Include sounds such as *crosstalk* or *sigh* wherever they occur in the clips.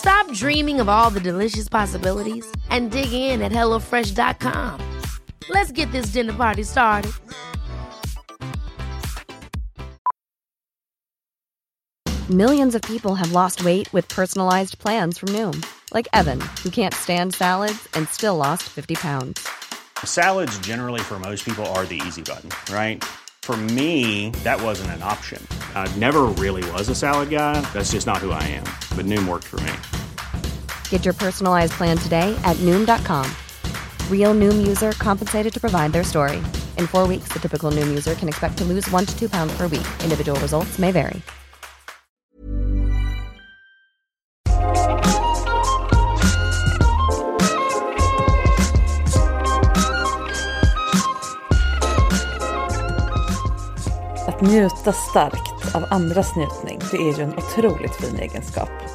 Stop dreaming of all the delicious possibilities and dig in at HelloFresh.com. Let's get this dinner party started. Millions of people have lost weight with personalized plans from Noom, like Evan, who can't stand salads and still lost 50 pounds. Salads, generally, for most people, are the easy button, right? For me, that wasn't an option. I never really was a salad guy. That's just not who I am. But Noom worked for me. Get your personalized plan today at Noom.com. Real Noom user compensated to provide their story. In four weeks, the typical Noom user can expect to lose one to two pounds per week. Individual results may vary. Att njuta starkt av andras njutning, det är ju en otroligt fin egenskap.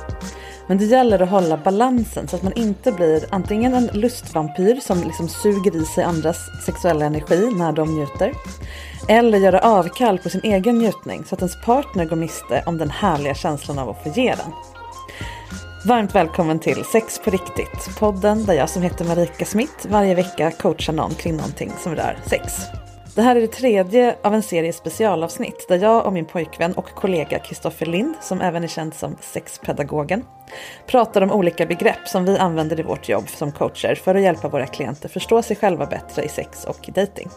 Men det gäller att hålla balansen så att man inte blir antingen en lustvampyr som liksom suger i sig andras sexuella energi när de njuter. Eller göra avkall på sin egen njutning så att ens partner går miste om den härliga känslan av att få ge den. Varmt välkommen till Sex på riktigt, podden där jag som heter Marika Smith varje vecka coachar någon kring någonting som rör sex. Det här är det tredje av en serie specialavsnitt där jag och min pojkvän och kollega Kristoffer Lind, som även är känd som sexpedagogen, pratar om olika begrepp som vi använder i vårt jobb som coacher för att hjälpa våra klienter förstå sig själva bättre i sex och dating.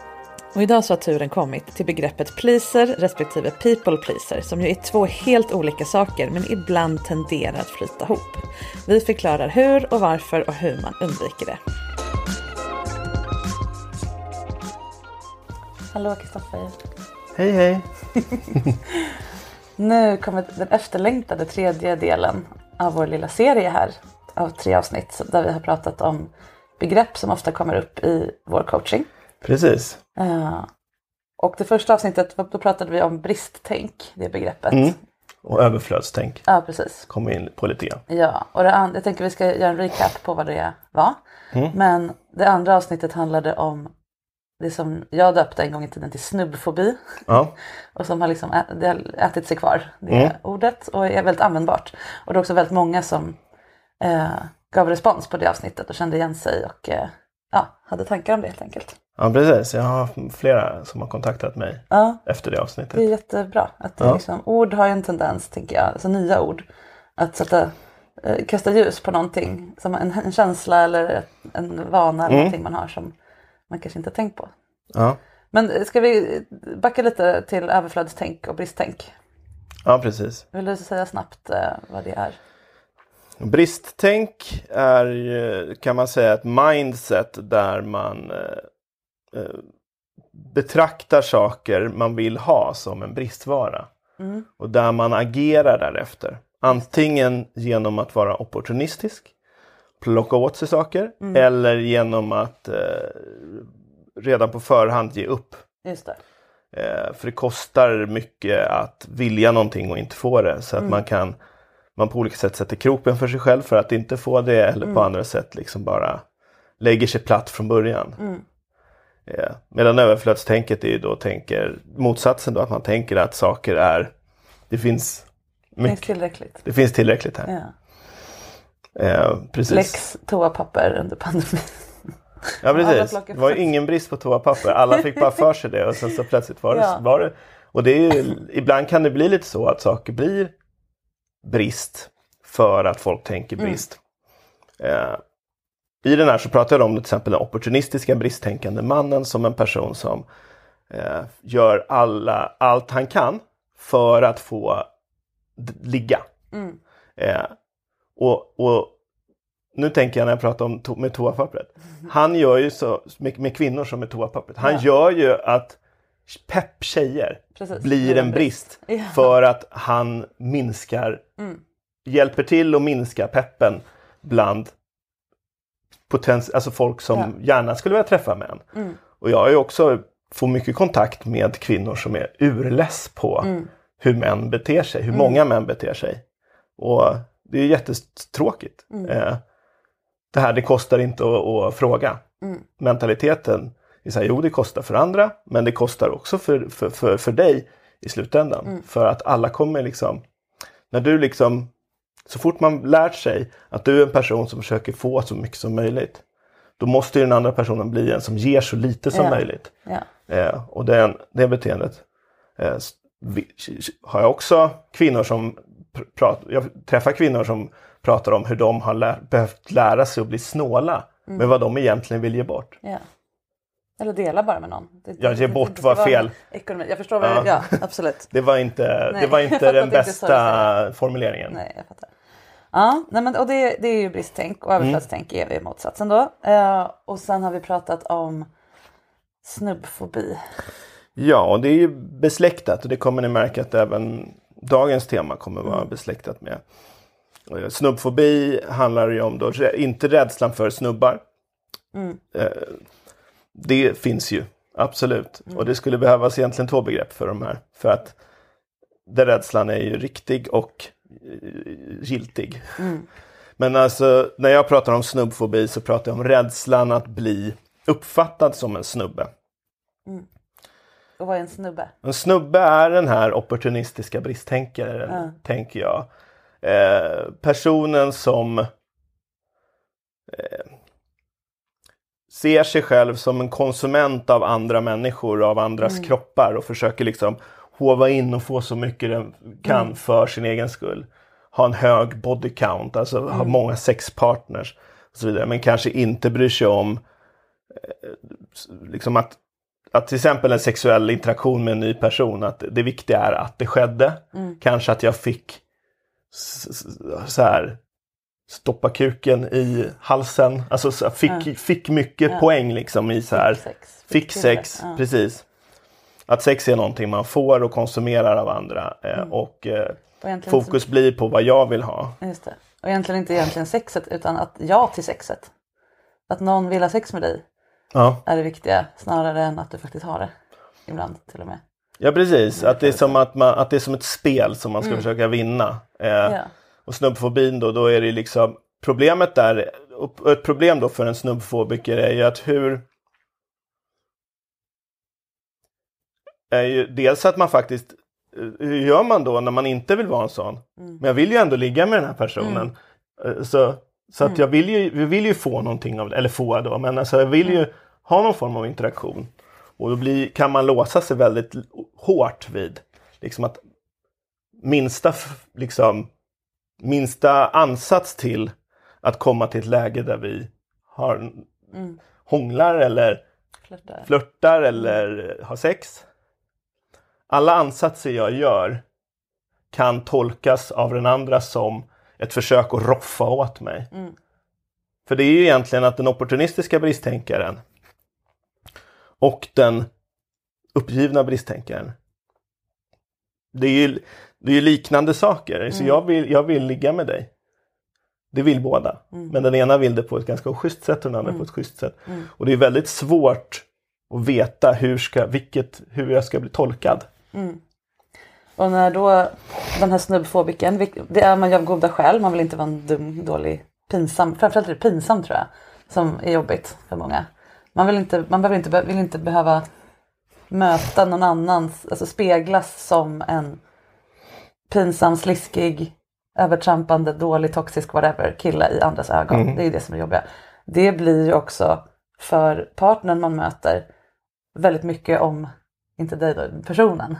Och idag så har turen kommit till begreppet pleaser respektive people pleaser som ju är två helt olika saker men ibland tenderar att flyta ihop. Vi förklarar hur och varför och hur man undviker det. Hallå Kristoffer. Hej hej! *laughs* Nu kommer den efterlängtade tredje delen av vår lilla serie här av tre avsnitt där vi har pratat om begrepp som ofta kommer upp i vår coaching. Precis. Uh, och det första avsnittet, då pratade vi om bristtänk, det begreppet. Mm. Och överflödstänk Ja, precis. kom in på lite grann. Ja, och det and- jag tänker vi ska göra en recap på vad det var. Men det andra avsnittet handlade om det som jag döpte en gång i tiden till snubbfobi. Ja, *laughs* Och som har liksom ä- det har ätit sig kvar, det ordet, och är väldigt användbart. Och det är också väldigt många som eh, gav respons på det avsnittet och kände igen sig och eh, ja, hade tankar om det helt enkelt. ja precis. Jag har flera som har kontaktat mig Ja, efter det det är avsnittet. jättebra. Att det Ja. liksom, ord har ju en tendens, tänker jag, alltså nya ord, att sätta, eh, kasta ljus på någonting, som en, en känsla eller en vana eller någonting man har som man kanske inte har tänkt på. Ja. Men ska vi backa lite till överflödstänk och bristtänk? ja, precis. Vill du säga snabbt eh, vad det är? Bristtänk är kan man säga ett mindset där man eh, eh, betraktar saker man vill ha som en bristvara. Och där man agerar därefter. Antingen genom att vara opportunistisk, plocka åt sig saker, eller genom att eh, redan på förhand ge upp. Just det. Eh, för det kostar mycket att vilja någonting och inte få det. Så att man kan man på olika sätt sätter kroppen för sig själv för att inte få det eller på andra sätt liksom bara lägger sig platt från början. Eh, medan överflödstänket är ju då tänker motsatsen då att man tänker att saker är det finns Finns mycket, tillräckligt. det finns tillräckligt här. Ja. Eh, precis. Lex toapapper under pandemin. Ja precis. Det var ingen brist på toapapper. Alla fick bara för sig det och sen så plötsligt var det, Ja. var det. Och det är ju, ibland kan det bli lite så att saker blir brist för att folk tänker Mm. brist. Eh, I den här så pratar jag om till exempel den opportunistiska bristtänkande mannen som en person som eh, gör alla, allt han kan för att få ligga. Eh, och, och nu tänker jag när jag pratar om to- med toapappret. Han gör ju så med, med kvinnor som med toapappret. Han Ja. gör ju att pepp tjejer Precis. blir en brist. Ja. För att han minskar, hjälper till att minska peppen bland potens, alltså folk som Ja. Mm. gärna skulle vilja träffa män. Och jag har ju också får mycket kontakt med kvinnor som är urless på Mm. hur män beter sig, hur många män beter sig. Och det är jättetråkigt. Mm. Eh, det här, det kostar inte att, att fråga. Mm. Mentaliteten är så här, jo det kostar för andra, men det kostar också för, för, för, för dig i slutändan. Mm. För att alla kommer liksom, när du liksom, så fort man lärt sig att du är en person som försöker få så mycket som möjligt, då måste ju den andra personen bli en som ger så lite som Ja. möjligt. Ja. Eh, och den, det beteendet eh, har jag också kvinnor som pratar, jag träffar kvinnor som pratar om hur de har lär, behövt lära sig att bli snåla Mm. med vad de egentligen vill ge bort. Ja. Eller dela bara med någon. Det, Ja, ge bort var fel. Ekonomi. Jag förstår vad Ja. ja absolut. *laughs* Det var inte, Nej, det var inte den bästa formuleringen. Nej, jag fattar. Ja, nej men, och det, det är ju bristtänk och överflödstänk är ju motsatsen då. Eh, och sen har vi pratat om snubbfobi. Ja, och det är ju besläktat och det kommer ni märka att även dagens tema kommer vara Mm. besläktat med. Eh, Snubbfobi handlar ju om då, inte rädslan för snubbar. Mm. Eh, Det finns ju, absolut. Mm. Och det skulle behövas egentligen två begrepp för de här. För att den rädslan är ju riktig och eh, giltig. Mm. Men alltså, när jag pratar om snubbfobi så pratar jag om rädslan att bli uppfattad som en snubbe. Och vad är en snubbe? En snubbe är den här opportunistiska bristtänkaren, Ja. tänker jag. Eh, personen som eh, ser sig själv som en konsument av andra människor, av andras Mm. kroppar och försöker liksom hova in och få så mycket den kan Mm. för sin egen skull. Ha en hög body count, alltså ha Mm. många sexpartners och så vidare. Men kanske inte bryr sig om eh, liksom att att till exempel en sexuell interaktion med en ny person, att det viktiga är att det skedde. Kanske att jag fick så här stoppa kuken i halsen. Alltså så, fick, fick mycket poäng liksom i så här. Fick sex. Fick sex, precis. Att sex är någonting man får och konsumerar av andra. Eh, Och eh, Och fokus blir på vad jag vill ha. Så, just det. Och egentligen inte egentligen sexet utan att ja till sexet. Att någon vill ha sex med dig Ja, är det viktiga snarare än att du faktiskt har det. Ibland till och med. ja precis. Att det, är som att, man, att det är som ett spel som man ska försöka vinna. Eh, Ja. Och snubbfobin då, då är det liksom problemet där, och ett problem då för en snubbfobiker är ju att hur är ju dels att man faktiskt hur gör man då när man inte vill vara en sån? Men jag vill ju ändå ligga med den här personen. Eh, Så, så att jag vill ju, vi vill ju få någonting av det, eller få då, men alltså jag vill ju ha någon form av interaktion. Och då blir, kan man låsa sig väldigt hårt vid liksom att minsta, liksom, minsta ansats till att komma till ett läge där vi har, hånglar eller Flörtar. flörtar eller har sex. Alla ansatser jag gör kan tolkas av den andra som ett försök att roffa åt mig. För det är ju egentligen att den opportunistiska bristtänkaren och den uppgivna bristtänkaren det är ju, det är liknande saker. Så jag vill, jag vill ligga med dig. Det vill båda. Men den ena vill det på ett ganska schysst sätt och den andra på ett schysst sätt. Och det är väldigt svårt att veta hur, ska, vilket, hur jag ska bli tolkad. Och när då den här snubbfobiken, det är man ju av goda skäl, man vill inte vara en dum, dålig, pinsam, framförallt är det pinsam tror jag, som är jobbigt för många. Man vill inte, man behöver inte, vill inte behöva möta någon annans, alltså speglas som en pinsam, sliskig, övertrampande, dålig, toxisk, whatever kille i andras ögon. Det är det som är jobbiga. Det blir ju också för partnern man möter väldigt mycket om, inte dig då, personen.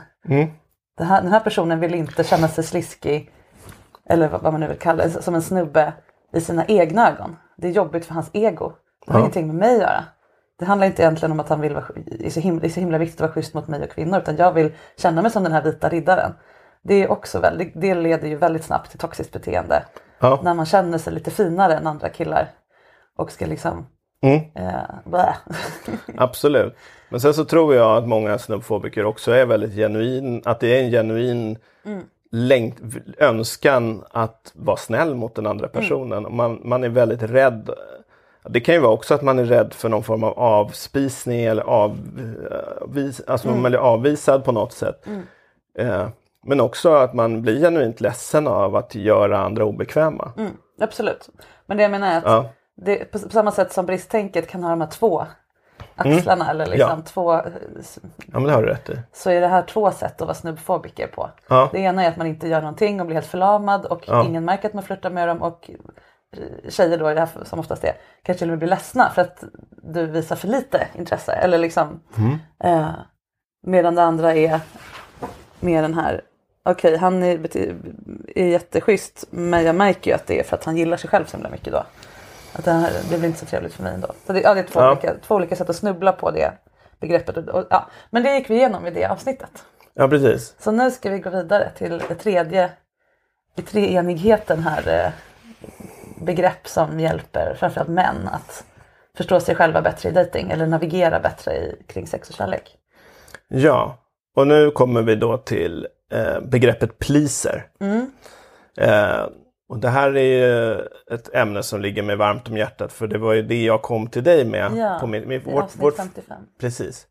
Den här, den här personen vill inte känna sig sliskig eller vad vad man nu vill kalla det, som en snubbe i sina egna ögon. Det är jobbigt för hans ego. Det har Ja. ingenting med mig att göra. Det handlar inte egentligen om att han vill vara, är så himla, är så himla viktigt att vara schysst mot mig och kvinnor utan jag vill känna mig som den här vita riddaren. Det, är också väldigt, det leder ju väldigt snabbt till toxiskt beteende. Ja. När man känner sig lite finare än andra killar och ska liksom... Mm. Blä. *laughs* Absolut. Men sen så tror jag att många snubbfobiker också är väldigt genuin, att det är en genuin längt, önskan att vara snäll mot den andra personen. Och Man, man är väldigt rädd. Det kan ju vara också att man är rädd för någon form av avspisning eller av, eh, alltså man blir avvisad på något sätt. Eh, men också att man blir genuint ledsen av att göra andra obekväma. Mm, absolut. Men det jag menar är att Ja. det, på, på samma sätt som bristtänket kan ha de här två axlarna eller liksom Mm. Ja. två ja, men det har du rätt i. så är det här två sätt att vara snubbfobiker på. Ja. Det ena är att man inte gör någonting och blir helt förlamad och ingen märker att man flörtar med dem och eh, tjejer då i det här som oftast är kanske till och med blir ledsna för att du visar för lite intresse. Eller liksom, Mm. eh, medan det andra är mer den här Okej, han är, är jätteschysst men jag märker ju att det är för att han gillar sig själv så himla mycket då. Att det, här, det blir inte så trevligt för mig ändå. Så det, ja, det är två, Ja. olika, två olika sätt att snubbla på det begreppet. Och, och, ja. Men det gick vi igenom i det avsnittet. Ja, precis. Så nu ska vi gå vidare till det tredje, i treenigheten här, eh, begrepp som hjälper framförallt män att förstå sig själva bättre i dating eller navigera bättre i, kring sex och kärlek. Ja, och nu kommer vi då till eh, begreppet pleaser. Eh, och det här är ju ett ämne som ligger mig varmt om hjärtat för det var ju det jag kom till dig med. Ja, på min, i vårt, vårt, 55. precis.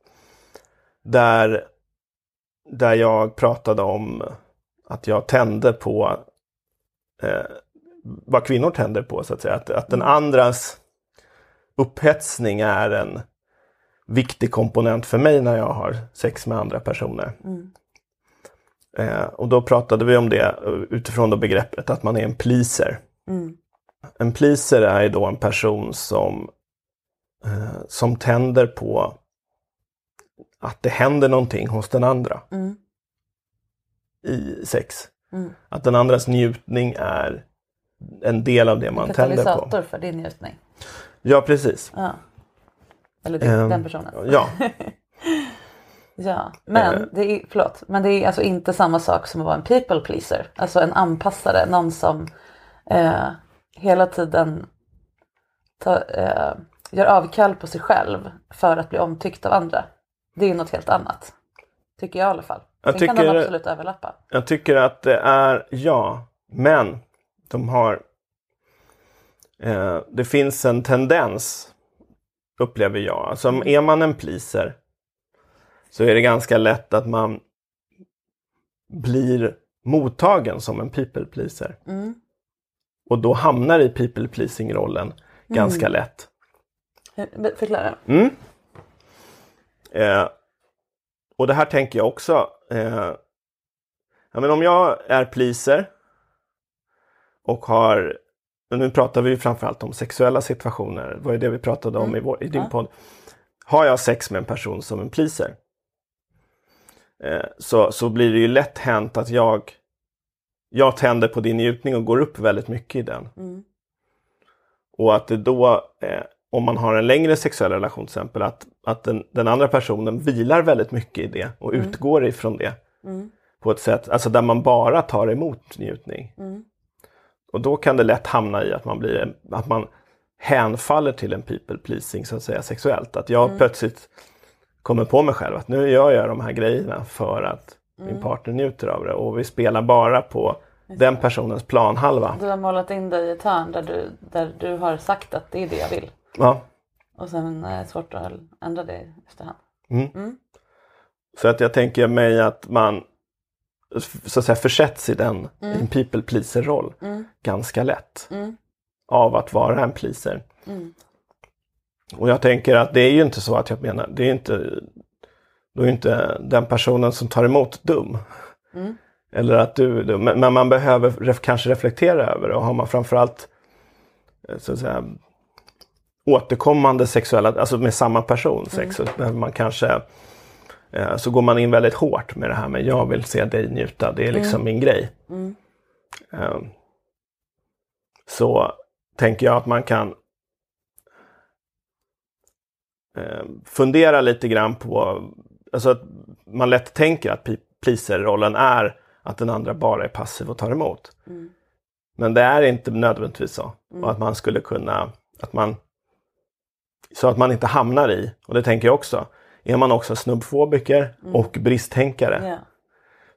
Där, där jag pratade om att jag tände på eh, vad kvinnor tänder på så att säga. Att, att den andras upphetsning är en viktig komponent för mig när jag har sex med andra personer. Eh, och då pratade vi om det utifrån då begreppet att man är en pleaser. En pleaser är då en person som, eh, som tänder på att det händer någonting hos den andra i sex. Att den andras njutning är en del av det man tänder på. Katalysator för din njutning. Ja, precis. Ja. Eller din, Ehm, den personen. Ja, *laughs* Ja, men Eh. det är, förlåt, men det är alltså inte samma sak som att vara en people pleaser. Alltså en anpassare, någon som eh, hela tiden ta, eh, gör avkall på sig själv för att bli omtyckt av andra. Det är något helt annat. Tycker jag i alla fall. Jag Sen kan de tycker- absolut överlappa. jag tycker att det är, ja, men de har eh, det finns en tendens, upplever jag. Alltså om är man en pleaser så är det ganska lätt att man blir mottagen som en people pleaser. Och då hamnar i people pleasing rollen ganska lätt. Hur- Förklara. Mm. Eh, och det här tänker jag också. Eh, ja, men om jag är pleaser och har, och nu pratar vi framförallt om sexuella situationer, det var ju det vi pratade om i, vår, i din podd. Har jag sex med en person som en pleaser eh, så, så blir det ju lätt hänt att jag, jag tänder på din njutning och går upp väldigt mycket i den. Och att det då, eh, om man har en längre sexuell relation till exempel, att, att den, den andra personen vilar väldigt mycket i det och utgår ifrån det. På ett sätt, alltså där man bara tar emot njutning. Och då kan det lätt hamna i att man blir, att man hänfaller till en people pleasing så att säga sexuellt. Att jag plötsligt kommer på mig själv att nu gör jag de här grejerna för att min partner njuter av det och vi spelar bara på den personens planhalva. Du har målat in dig i ett hörn där du, där du har sagt att det är det jag vill. Ja. Och sen är det svårt att ändra det efterhand. Så att jag tänker mig att man så att säga försätts i den i en people pleaser roll ganska lätt. Av att vara en pleaser. Och jag tänker att det är ju inte så att jag menar, det är inte då är inte den personen som tar emot dum. Eller att du är dum. Men, man behöver ref, kanske reflektera över det och har man framförallt eh, så att säga, återkommande sexuella, alltså med samma person sex, så behöver man kanske så går man in väldigt hårt med det här med jag vill se dig njuta, det är liksom min grej. Eh, Så tänker jag att man kan eh, fundera lite grann på, alltså att man lätt tänker att pleaser-rollen är att den andra bara är passiv och tar emot. Mm. Men det är inte nödvändigtvis så. Och att man skulle kunna, att man, så att man inte hamnar i, och det tänker jag också, är man också snubbfobiker och bristtänkare Ja.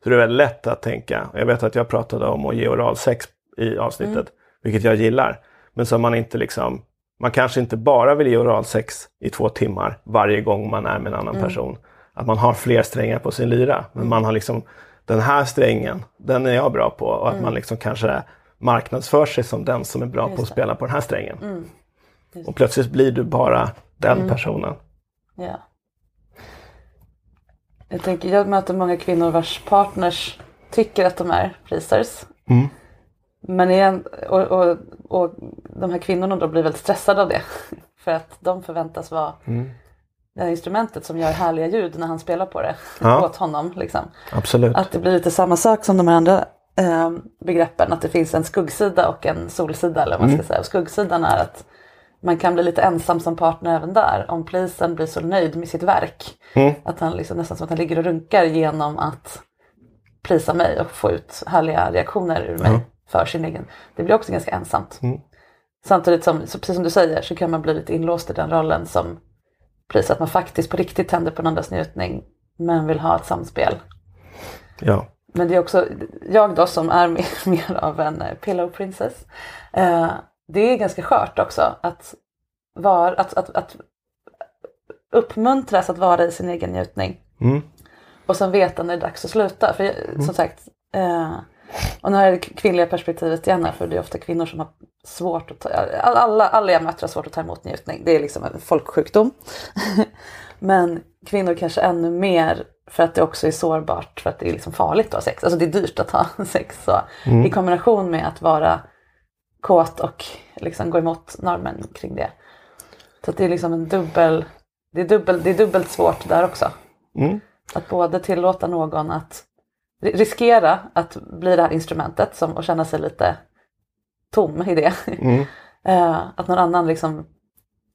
så det är väldigt lätt att tänka, jag vet att jag pratade om att ge oralsex i avsnittet, vilket jag gillar. Men så man inte liksom, man kanske inte bara vill ge oralsex i två timmar varje gång man är med en annan person. Att man har fler strängar på sin lyra. Men man har liksom, den här strängen, den är jag bra på. Och att man liksom kanske marknadsför sig som den som är bra på att spela på den här strängen. Och plötsligt blir du bara den personen. Ja. Jag tänker, jag möter många kvinnor vars partners tycker att de är pleasers. Mm. Men igen, och, och, och de här kvinnorna då blir väldigt stressade av det. *laughs* För att de förväntas vara Mm. det här instrumentet som gör härliga ljud när han spelar på det Ja. *laughs* åt honom. Liksom. Absolut. Att det blir lite samma sak som de här andra eh, begreppen. Att det finns en skuggsida och en solsida. Eller vad man ska säga. Och skuggsidan är att man kan bli lite ensam som partner även där. Om polisen blir så nöjd med sitt verk. Att han liksom, nästan som att han ligger och runkar genom att prisa mig och få ut härliga reaktioner ur mig för sin egen. Det blir också ganska ensamt. Samtidigt som, precis som du säger, så kan man bli lite inlåst i den rollen som pris. Att man faktiskt på riktigt tänder på den andras njutning men vill ha ett samspel. Ja. Men det är också, jag då som är mer, *laughs* mer av en pillow princess. Eh, det är ganska skört också att, var, att, att, att uppmuntras att vara i sin egen njutning. Mm. Och sen veta när det är dags att sluta. För jag, som sagt, eh, och nu har jag det kvinnliga perspektivet igen här, för det är ofta kvinnor som har svårt att ta, alla, alla jag möter har svårt att ta emot njutning. Det är liksom en folksjukdom. *laughs* Men kvinnor kanske ännu mer för att det också är sårbart, för att det är liksom farligt att ha sex. Alltså det är dyrt att ha *laughs* sex. Så. I kombination med att vara kåt och liksom gå emot normen kring det. Så det är liksom en dubbel, det är, dubbel, det är dubbelt svårt där också. Mm. Att både tillåta någon att ri- riskera att bli det här instrumentet som, och känna sig lite tom i det. Mm. *laughs* Eh, att någon annan liksom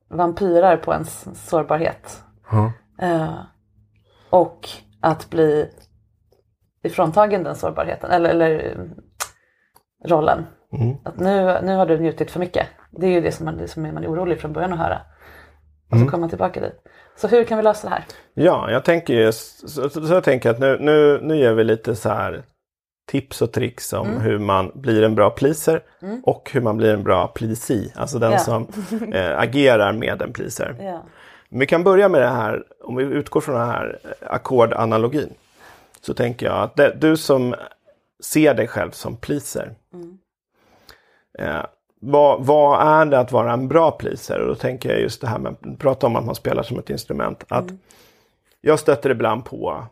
vampyrar på ens sårbarhet. Eh, och att bli ifråntagen den sårbarheten, eller, eller eh, rollen. Mm. Att nu, nu har du njutit för mycket. Det är ju det som man, som man är orolig från början att höra. Och så Mm. kommer man tillbaka dit. Så hur kan vi lösa det här? Ja, jag tänker ju, så, så, jag tänker att nu, nu, nu ger vi lite så här tips och tricks om Mm. hur man blir en bra pleaser och hur man blir en bra pleasee. Alltså den Ja. som *laughs* eh, agerar med en pleaser. Ja. Vi kan börja med det här, om vi utgår från den här eh, ackordanalogin. Så tänker jag att det, du som ser dig själv som pleaser. Eh, vad, vad är det att vara en bra pleaser? Och då tänker jag just det här med att prata om att man spelar som ett instrument. Att Jag stöter ibland på,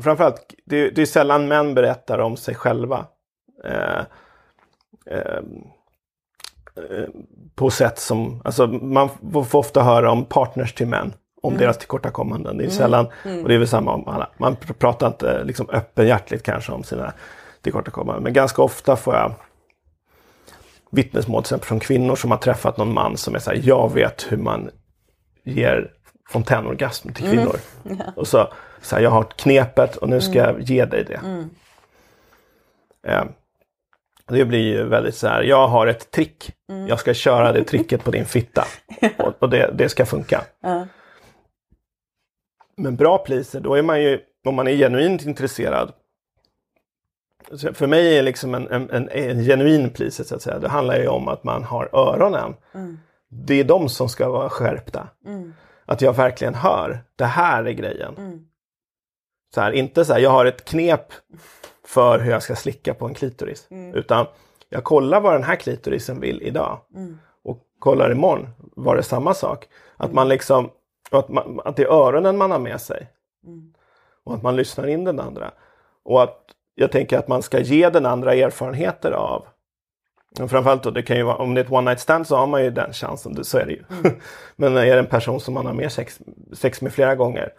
framförallt, det, det är sällan män berättar om sig själva. Eh, eh, eh, på sätt som, alltså man får ofta höra om partners till män. Om deras tillkortakommanden. Det är sällan, och det är väl samma om alla. Man pr- pratar inte liksom öppenhjärtligt kanske om sina tillkortakommanden. Men ganska ofta får jag vittnesmål till exempel från kvinnor som har träffat någon man som är så här, jag vet hur man ger fontänorgasm till kvinnor. *laughs* Och så, så här, jag har knepet och nu ska jag ge dig det. Eh, det blir ju väldigt så här, jag har ett trick. Jag ska köra det *laughs* tricket på din fitta. Och, och det, det ska funka. Men bra pleaser, då är man ju, om man är genuint intresserad. För mig är liksom en, en, en, en genuin pleaser så att säga, det handlar ju om att man har öronen. Det är de som ska vara skärpta. Att jag verkligen hör, det här är grejen. Så här, inte så här, jag har ett knep för hur jag ska slicka på en klitoris. Utan jag kollar vad den här klitorisen vill idag. Och kollar imorgon, var det samma sak? Att man liksom, att, man, att det är öronen man har med sig. Och att man lyssnar in den andra. Och att jag tänker att man ska ge den andra erfarenheter av och framförallt då, det kan ju vara, om det är ett one night stand så har man ju den chansen, så är det ju. *laughs* Men är det en person som man har mer sex, sex med flera gånger,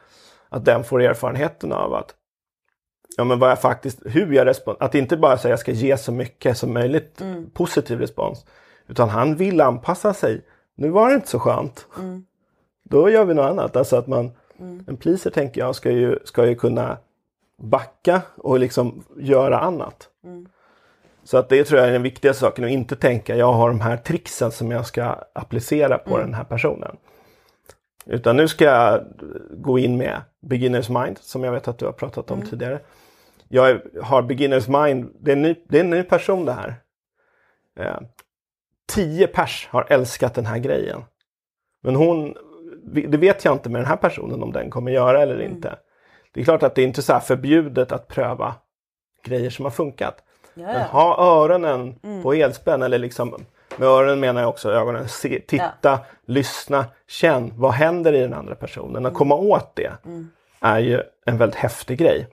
att den får erfarenheten av att ja, men vad jag faktiskt, hur jag respons, att inte bara säga jag ska ge så mycket som möjligt positiv respons, Utan han vill anpassa sig. Nu var det inte så skönt. Då gör vi något annat. Alltså att man, En pleaser tänker jag ska ju, ska ju kunna backa och liksom göra annat. Så att det tror jag är den viktigaste saken. Att inte tänka jag har de här tricksen som jag ska applicera på den här personen. Utan nu ska jag gå in med beginners mind som jag vet att du har pratat om tidigare. Jag har beginners mind, det är, en ny, det är en ny person det här. Eh, tio pers har älskat den här grejen. Men hon, det vet jag inte med den här personen om den kommer göra eller inte. Det är klart att det är inte så här förbjudet att pröva grejer som har funkat. Men ha öronen på elspänn eller liksom med öronen menar jag också ögonen. Se, titta, lyssna, känn. Vad händer i den andra personen? Att komma åt det är ju en väldigt häftig grej.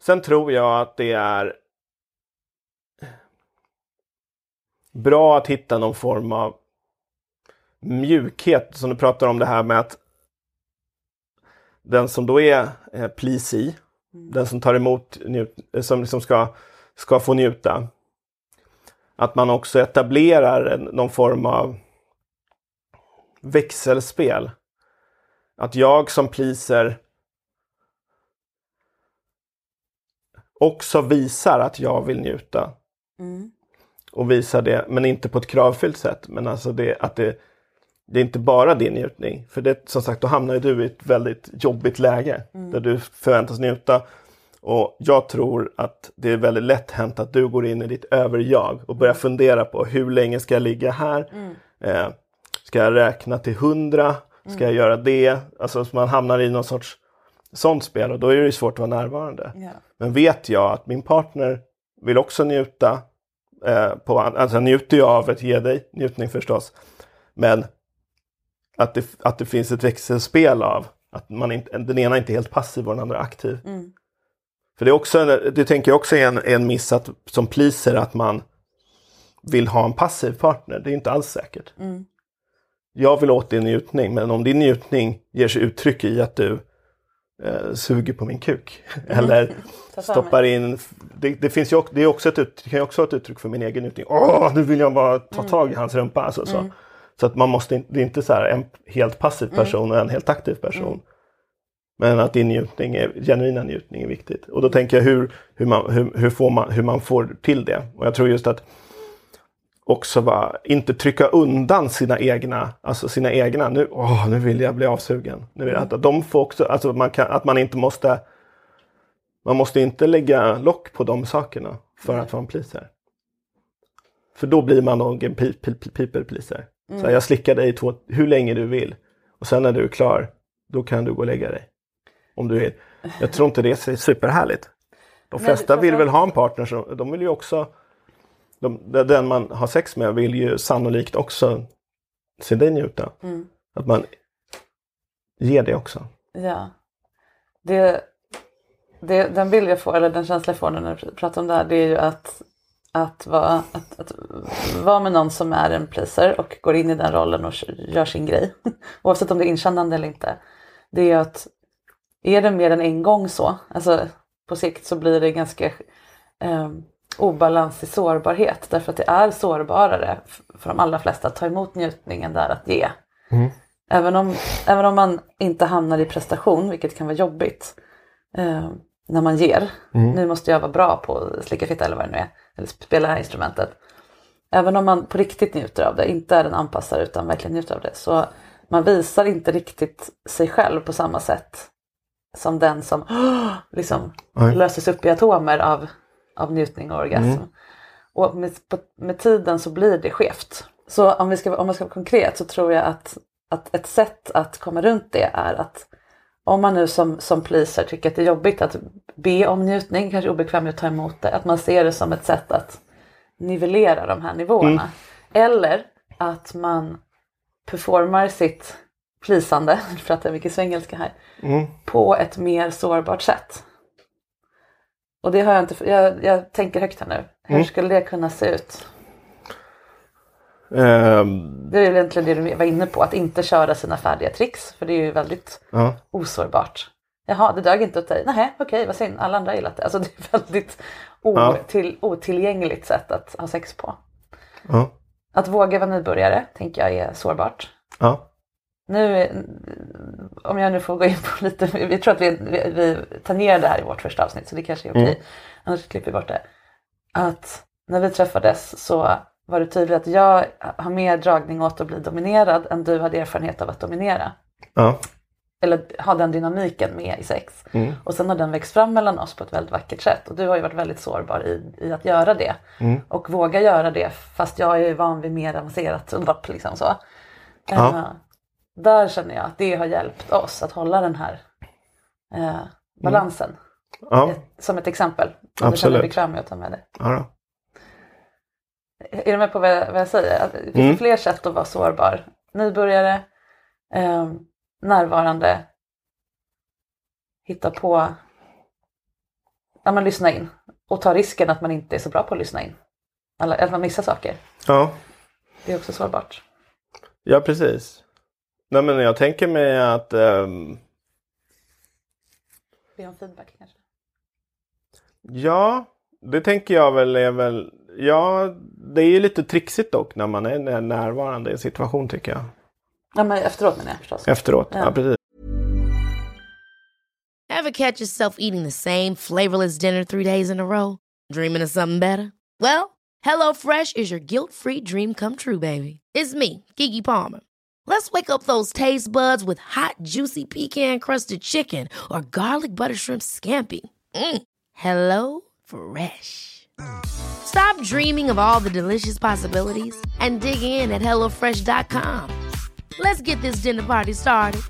Sen tror jag att det är bra att hitta någon form av mjukhet som du pratar om det här med att den som då är eh, pleasy, den som tar emot, njut, eh, som liksom ska, ska få njuta. Att man också etablerar en, någon form av växelspel. Att jag som pleaser också visar att jag vill njuta. Och visar det, men inte på ett kravfyllt sätt. Men alltså det, att det, det är inte bara din njutning. För det, som sagt, då hamnar du i ett väldigt jobbigt läge. Där du förväntas njuta. Och jag tror att det är väldigt lätt hänt att du går in i ditt överjag och börjar fundera på hur länge ska jag ligga här? Eh, ska jag räkna till hundra? Ska jag göra det? Alltså så man hamnar i någon sorts sånt spel och då är det svårt att vara närvarande. Ja. Men vet jag att min partner vill också njuta, eh, på, alltså njuter ju av att ge dig njutning förstås. Men att det, att det finns ett växelspel av att man inte, den ena inte är helt passiv och den andra aktiv. För det är också, det tänker jag också är en, en miss att, som pleaser att man vill ha en passiv partner. Det är inte alls säkert. Jag vill åt din njutning, men om din njutning ger sig uttryck i att du eh, suger på min kuk. Eller *laughs* stoppar in... Det, det, finns ju, det, är också ett, det kan ju också vara ett uttryck för min egen njutning. Åh, nu vill jag bara ta tag i hans rumpa. Alltså, så. Så att man måste det är inte så här en helt passiv person och en helt aktiv person. Men att din njutning är, genuina njutning är viktigt. Och då tänker jag hur, hur, man, hur, hur, får man, hur man får till det. Och jag tror just att också va, inte trycka undan sina egna, alltså sina egna, nu, åh, nu vill jag bli avsugen. Nu vill jag, att de får också, alltså man kan, att man inte måste, man måste inte lägga lock på de sakerna för att vara en pleaser. För då blir man nog en pe- pe- pe- people pleaser. Så här, jag slickar dig två, hur länge du vill. Och sen när du är klar, då kan du gå och lägga dig. Om du vill. Jag tror inte det är superhärligt. De flesta vill väl ha en partner som, de vill ju också de, den man har sex med vill ju sannolikt också se dig njuta. Att man ger det också. Ja. Det, det, den bild jag får, eller den känsla jag får när du pratar om det här, det är ju att, att, vara, att, att vara med någon som är en pleaser och går in i den rollen och gör sin grej. *laughs* Oavsett om det är inkännande eller inte. Det är att är det mer än en gång så, alltså på sikt så blir det ganska eh, obalans i sårbarhet. Därför att det är sårbarare för de allra flesta att ta emot njutningen där att ge. Även om, även om man inte hamnar i prestation, vilket kan vara jobbigt eh, när man ger. Nu måste jag vara bra på slicka fitta eller vad det nu är. Eller spela det här instrumentet. Även om man på riktigt njuter av det, inte är en anpassare utan verkligen njuter av det. Så man visar inte riktigt sig själv på samma sätt som den som liksom Nej. löses upp i atomer av, av njutning och orgasm. Och med, med tiden så blir det skevt. Så om, vi ska, om man ska vara konkret så tror jag att, att ett sätt att komma runt det är att om man nu som, som pleaser tycker att det är jobbigt att be om njutning, kanske obekväm med att ta emot det, att man ser det som ett sätt att nivellera de här nivåerna. Eller att man performar sitt plisande, nu pratar jag mycket svengelska här, på ett mer sårbart sätt. Och det har jag inte, jag, jag tänker högt här nu. Hur skulle det kunna se ut? Ehm, Det är egentligen det du var inne på, att inte köra sina färdiga tricks, för det är ju väldigt ja. osårbart. Jaha, det dög inte åt dig. Nej, okej, vad synd. Alla andra har gillat det. Alltså det är väldigt otill, otillgängligt sätt att ha sex på. Ja. Att våga vara nybörjare tänker jag är sårbart. Ja. Nu, om jag nu får gå in på lite, vi tror att vi, vi, vi tangerar det här i vårt första avsnitt så det kanske är okej. Mm. Annars klipper vi bort det. Att när vi träffades så var det tydligt att jag har mer dragning åt att bli dominerad än du hade erfarenhet av att dominera. Ja. Eller ha den dynamiken med i sex. Mm. Och sen har den växt fram mellan oss på ett väldigt vackert sätt. Och du har ju varit väldigt sårbar i, i att göra det. Mm. Och våga göra det fast jag är van vid mer avancerat underlopp. Liksom så. Ja. Eh, där känner jag att det har hjälpt oss att hålla den här eh, balansen. Ja. Ett, som ett exempel. Om du känner Absolut. dig bekväm med att ta med det. ja. Är du med på vad jag, vad jag säger? Att Det finns Mm. fler sätt att vara sårbar. Nybörjare, eh, närvarande, hitta på, ja men lyssna in. Och ta risken att man inte är så bra på att lyssna in. Eller att man missar saker. Ja. Det är också sårbart. ja, precis. Nej, men jag tänker mig att ehm, Be om feedback kanske. Ja, det tänker jag väl är väl... Ja, det är ju lite trixigt dock när man är när- närvarande i en situation tycker jag. Ja men efteråt menar jag förstås. Efteråt, ja, Ja. precis. Ever catch yourself eating the same flavorless dinner three days in a row? Dreaming of something better? Well, HelloFresh is your guilt-free dream come true, baby. It's me, Kiki Palmer. Let's wake up those taste buds with hot, juicy pecan-crusted chicken or garlic butter shrimp scampi. Mm. Hello Fresh. Stop dreaming of all the delicious possibilities and dig in at HelloFresh.com. Let's get this dinner party started.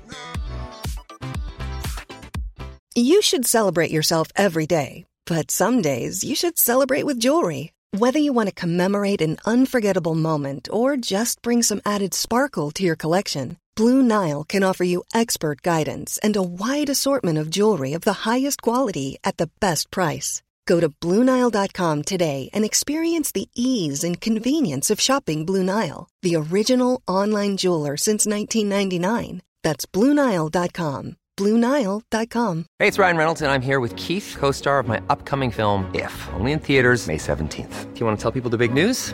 You should celebrate yourself every day, but some days you should celebrate with jewelry. Whether you want to commemorate an unforgettable moment or just bring some added sparkle to your collection, Blue Nile can offer you expert guidance and a wide assortment of jewelry of the highest quality at the best price. Go to BlueNile.com today and experience the ease and convenience of shopping Blue Nile, the original online jeweler since 1999. That's BlueNile.com. BlueNile.com. Hey, it's Ryan Reynolds, and I'm here with Keith, co star of my upcoming film, If, only in theaters, May 17th. Do you want to tell people the big news?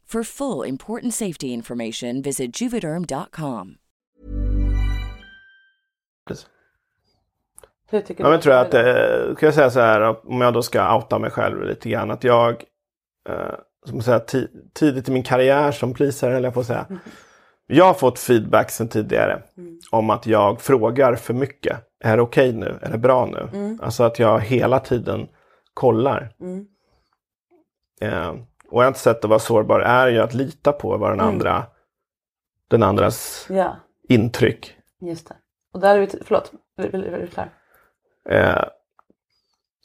For full important safety information, visit juvederm.com. Hur tycker Ja, du? men tror jag att, eh, kan jag säga så här, om jag då ska outa mig själv lite grann, att jag, eh, som jag säga, ti- tidigt i min karriär som pleaser, eller jag att säga, jag har fått feedback sedan tidigare om att jag frågar för mycket är det okej nu? Är det bra nu? Alltså att jag hela tiden kollar. Eh, och ett sätt att vara sårbar är ju att lita på vad den andra den andras Ja, intryck. just det. Och där är vi, förlåt, vill du klar? Eh,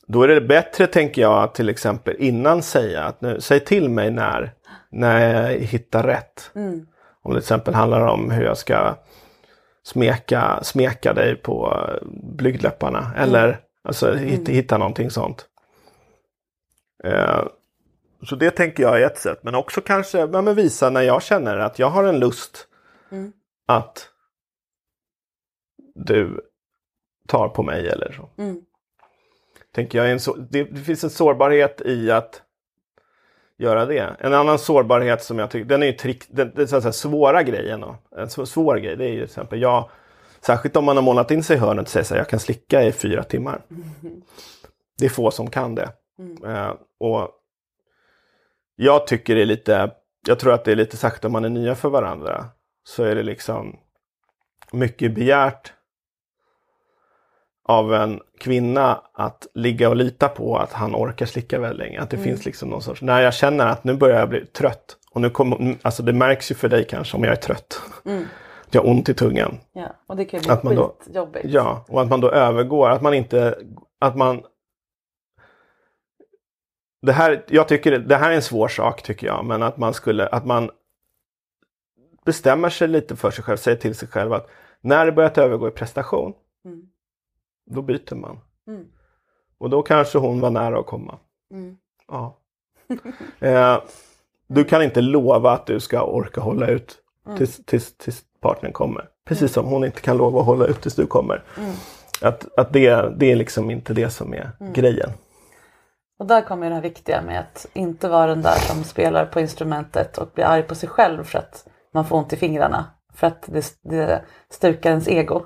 då är det bättre, tänker jag, att till exempel innan säga att nu, säg till mig när, när jag hittar rätt. Mm. Om det till exempel handlar om hur jag ska smeka, smeka dig på blygdläpparna. Eller alltså, hitta, hitta någonting sånt. Eh, så det tänker jag är ett sätt. Men också kanske ja, men visa när jag känner att jag har en lust att du tar på mig eller så. Mm. Tänker jag är en så, det, det finns en sårbarhet i att göra det. En annan sårbarhet som jag tycker, den är ju trick, den, så att säga svåra grejen. Då. En svår grej det är ju till exempel jag, särskilt om man har målat in sig i hörnet och säger så här, jag kan slicka i fyra timmar. Det är få som kan det. Eh, och jag tycker det är lite, jag tror att det är lite sagt om man är nya för varandra. Så är det liksom mycket begärt av en kvinna att ligga och lita på att han orkar slicka väldigt länge. Att det finns liksom någon sorts, när jag känner att nu börjar jag bli trött. Och nu kommer, alltså det märks ju för dig kanske om jag är trött. Att jag har ont i tungan. Ja, och det kan ju bli Att man då- skitjobbigt. Ja, och att man då övergår, att man inte, att man det här, jag tycker det- här är en svår sak tycker jag, men att man skulle, att man bestämmer sig lite för sig själv, säger till sig själv att när det börjar övergå i prestation, Mm. då byter man. Mm. Och då kanske hon var nära att komma. Mm. Ja. *laughs* eh, du kan inte lova att du ska orka hålla ut Mm. tills, tills, tills partnern kommer. Precis som hon inte kan lova att hålla ut tills du kommer. Mm. Att, att det, det är liksom inte det som är grejen. Och där kommer det här viktiga med att inte vara den där som spelar på instrumentet och blir arg på sig själv för att man får ont i fingrarna. För att det, det stukar ens ego.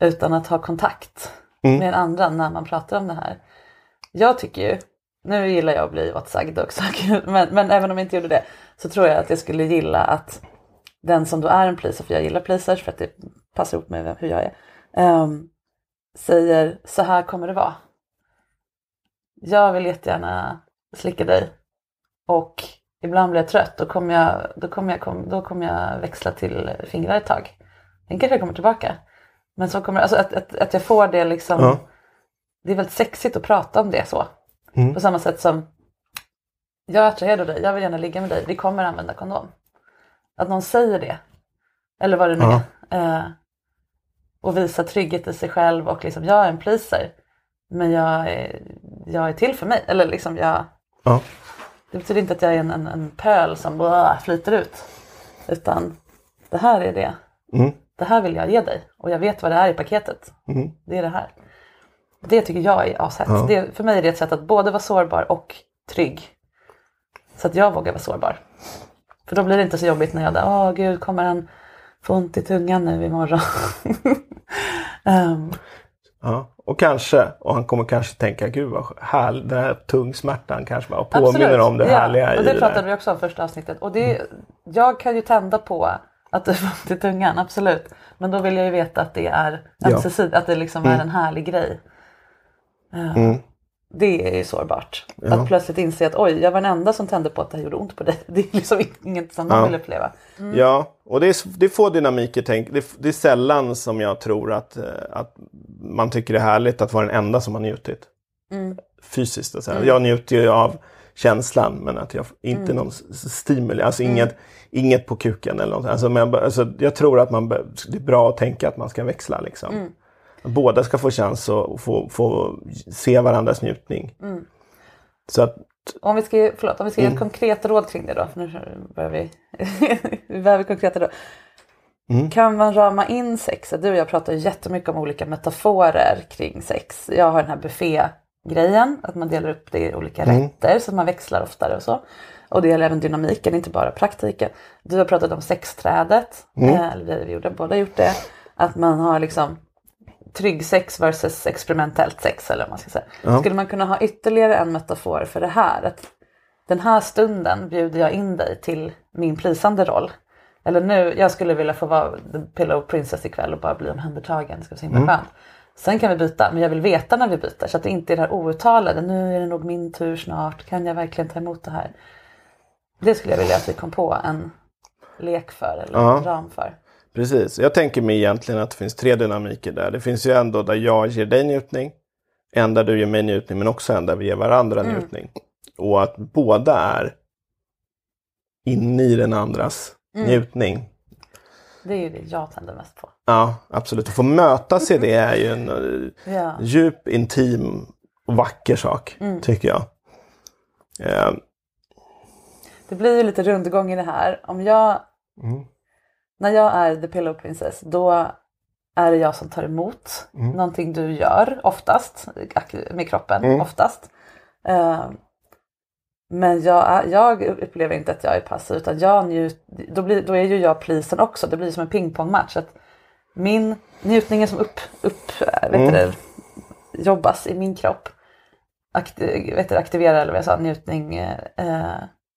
Utan att ha kontakt med andra när man pratar om det här. Jag tycker ju, nu gillar jag att bli åtsagd också, *laughs* men, men även om jag inte gjorde det så tror jag att jag skulle gilla att den som då är en pleaser, för jag gillar pleasers för att det passar ihop med hur jag är, ehm, säger så här kommer det vara jag vill jättegärna slicka dig och ibland blir jag trött. Då kommer jag, då kommer jag, då kommer jag växla till fingrar ett tag. Sen kanske kommer tillbaka. Men så kommer alltså att, att, att jag får det liksom. Ja. Det är väldigt sexigt att prata om det så. Mm. På samma sätt som jag attraherar dig, jag vill gärna ligga med dig, vi kommer använda kondom. Att någon säger det. Eller vad det nu Ja. är. Eh, och visa trygghet i sig själv och liksom jag är en pleaser. Men jag är, jag är till för mig. Eller liksom jag, Ja. det betyder inte att jag är en, en, en pöl som bara flyter ut. Utan det här är det. Mm. Det här vill jag ge dig. Och jag vet vad det är i paketet. Mm. Det är det här. Det tycker jag är ashett. Ja. Det, för mig är det ett sätt att både vara sårbar och trygg. Så att jag vågar vara sårbar. För då blir det inte så jobbigt när jag där, åh gud kommer han få ont i tungan nu imorgon. um, *laughs* Ja. Och kanske, och han kommer kanske tänka, gud vad härligt, den här tungsmärtan kanske bara påminner Absolut. om det härliga ja, och i det det pratade vi också om första avsnittet. Och det, jag kan ju tända på att det får *laughs* ont i tungan, absolut. Men då vill jag ju veta att det är Ja. ömsesidigt, att det liksom är en härlig grej. Eh, Det är sårbart. Ja. Att plötsligt inse att oj, jag var den enda som tände på att det här gjorde ont på dig. *laughs* Det är liksom inget som de Ja. vill uppleva. Ja, och det är, det är få dynamiker. Tänk, det, är, det är sällan som jag tror att, eh, att man tycker det är härligt att vara den enda som har njutit. Fysiskt. Och så här. Jag njuter ju av känslan men att jag inte någon s- stimuli, alltså inget, inget på kuken eller något. Alltså, men alltså, jag tror att man, det är bra att tänka att man ska växla. Liksom. Båda ska få chans att få, få se varandras njutning. Så att, Om vi ska, förlåt, om vi ska ge ett konkret råd kring det då. För nu börjar vi, *laughs* vi behöver konkreta då. Kan man rama in sex? Du och jag pratar jättemycket om olika metaforer kring sex. Jag har den här buffé-grejen, att man delar upp det i olika rätter så att man växlar oftare och så. Och det gäller även dynamiken, inte bara praktiken. Du har pratat om sexträdet, eh, eller vi, vi gjorde, båda gjort det. Att man har liksom trygg sex versus experimentellt sex eller vad man ska säga. Skulle man kunna ha ytterligare en metafor för det här? Att den här stunden bjuder jag in dig till min plisande roll. Eller nu, jag skulle vilja få vara the pillow princess ikväll och bara bli omhändertagen. Det ska vara så himla skönt. Sen kan vi byta men jag vill veta när vi byter så att det inte är det här outtalade. Nu är det nog min tur snart. Kan jag verkligen ta emot det här? Det skulle jag vilja att vi kom på en lek för eller Ja. en ram för. Precis. Jag tänker mig egentligen att det finns tre dynamiker där. Det finns ju en då där jag ger dig njutning. En där du ger mig njutning men också en där vi ger varandra Mm. njutning. Och att båda är inne i den andras Mm. njutning. Det är ju det jag tänder mest på. Ja, absolut. Att få mötas i det är ju en eh, *laughs* Ja. djup, intim och vacker sak, Mm. tycker jag. Eh, Det blir ju lite rundgång i det här. Om jag, Mm. När jag är the pillow princess då är det jag som tar emot Mm. någonting du gör oftast med kroppen Mm. oftast. Eh, men jag, jag upplever inte att jag är passiv utan jag njut, då, blir, då är ju jag pleasen också. Det blir som en pingpongmatch. Att min njutning är som upp, upp vet Mm. det, jobbas i min kropp. Akti, vet du, aktiverar eller vad jag sa, njutning eh,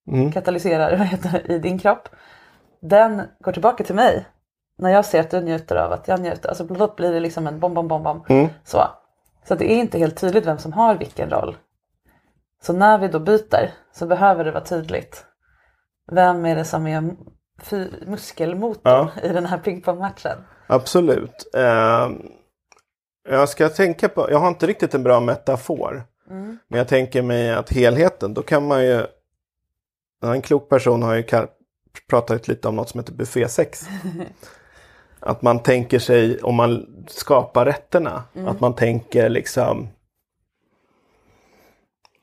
Mm. katalyserar *laughs* vad heter i din kropp. Den går tillbaka till mig. När jag ser att du njuter av att jag njuter. Alltså då blir det liksom en bom, bom, bom, bom. Mm. Så. så det är inte helt tydligt vem som har vilken roll. Så när vi då byter så behöver det vara tydligt. Vem är det som är muskelmotorn i den här pingpongmatchen? Absolut. Eh, jag ska tänka på, jag har inte riktigt en bra metafor. Mm. Men jag tänker mig att helheten, då kan man ju... En klok person har ju pratat lite om något som heter buffésex. *laughs* Att man tänker sig, om man skapar rätterna, Mm. att man tänker liksom...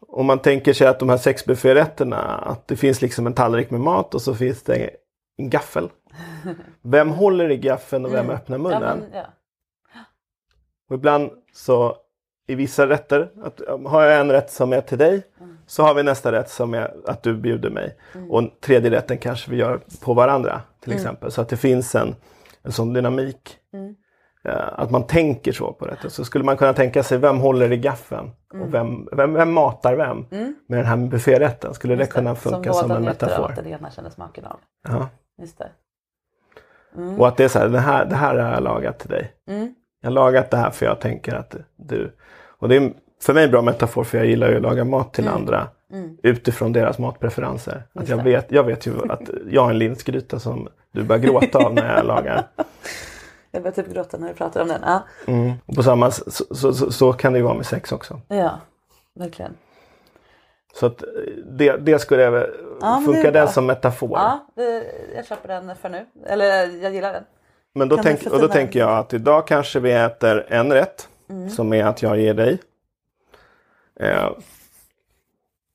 Om man tänker sig att de här sex bufférätterna, att det finns liksom en tallrik med mat och så finns det en gaffel. *laughs* Vem håller i gaffeln och vem Mm. öppnar Ja, munnen? men, ja. Och ibland så i vissa rätter, att, um, har jag en rätt som är till dig Mm. så har vi nästa rätt som är att du bjuder mig. Och en tredje rätten kanske vi gör på varandra till Mm. exempel. Så att det finns en, en sån dynamik. Mm. Eh, att man tänker så på rätten. Så skulle man kunna tänka sig vem håller i gaffeln? Mm. Och vem, vem, vem matar vem? Med den här bufférätten. Skulle det Just kunna funka som, båda en metafor? att den ena känner smaken av. Ja. Just det. Och att det är så här, det här, det här har jag lagat till dig. Mm. Jag har lagat det här för jag tänker att du... Och det är för mig en bra metafor för jag gillar ju att laga mat till andra utifrån deras matpreferenser. Att Mm. Jag, vet, jag vet ju att jag har en linsgryta som du börjar gråta av när jag lagar. *laughs* Jag börjar typ gråta när du pratar om den. Ja, Mm. Och på samma så, så, så, så kan det ju vara med sex också. ja verkligen. Så att det, det skulle jag, Ja, bra. den som metafor. Ja, det, jag köper den för nu. Eller jag gillar den. Men då, tänk, och då tänker jag att idag kanske vi äter en rätt Mm. som är att jag ger dig. Eh,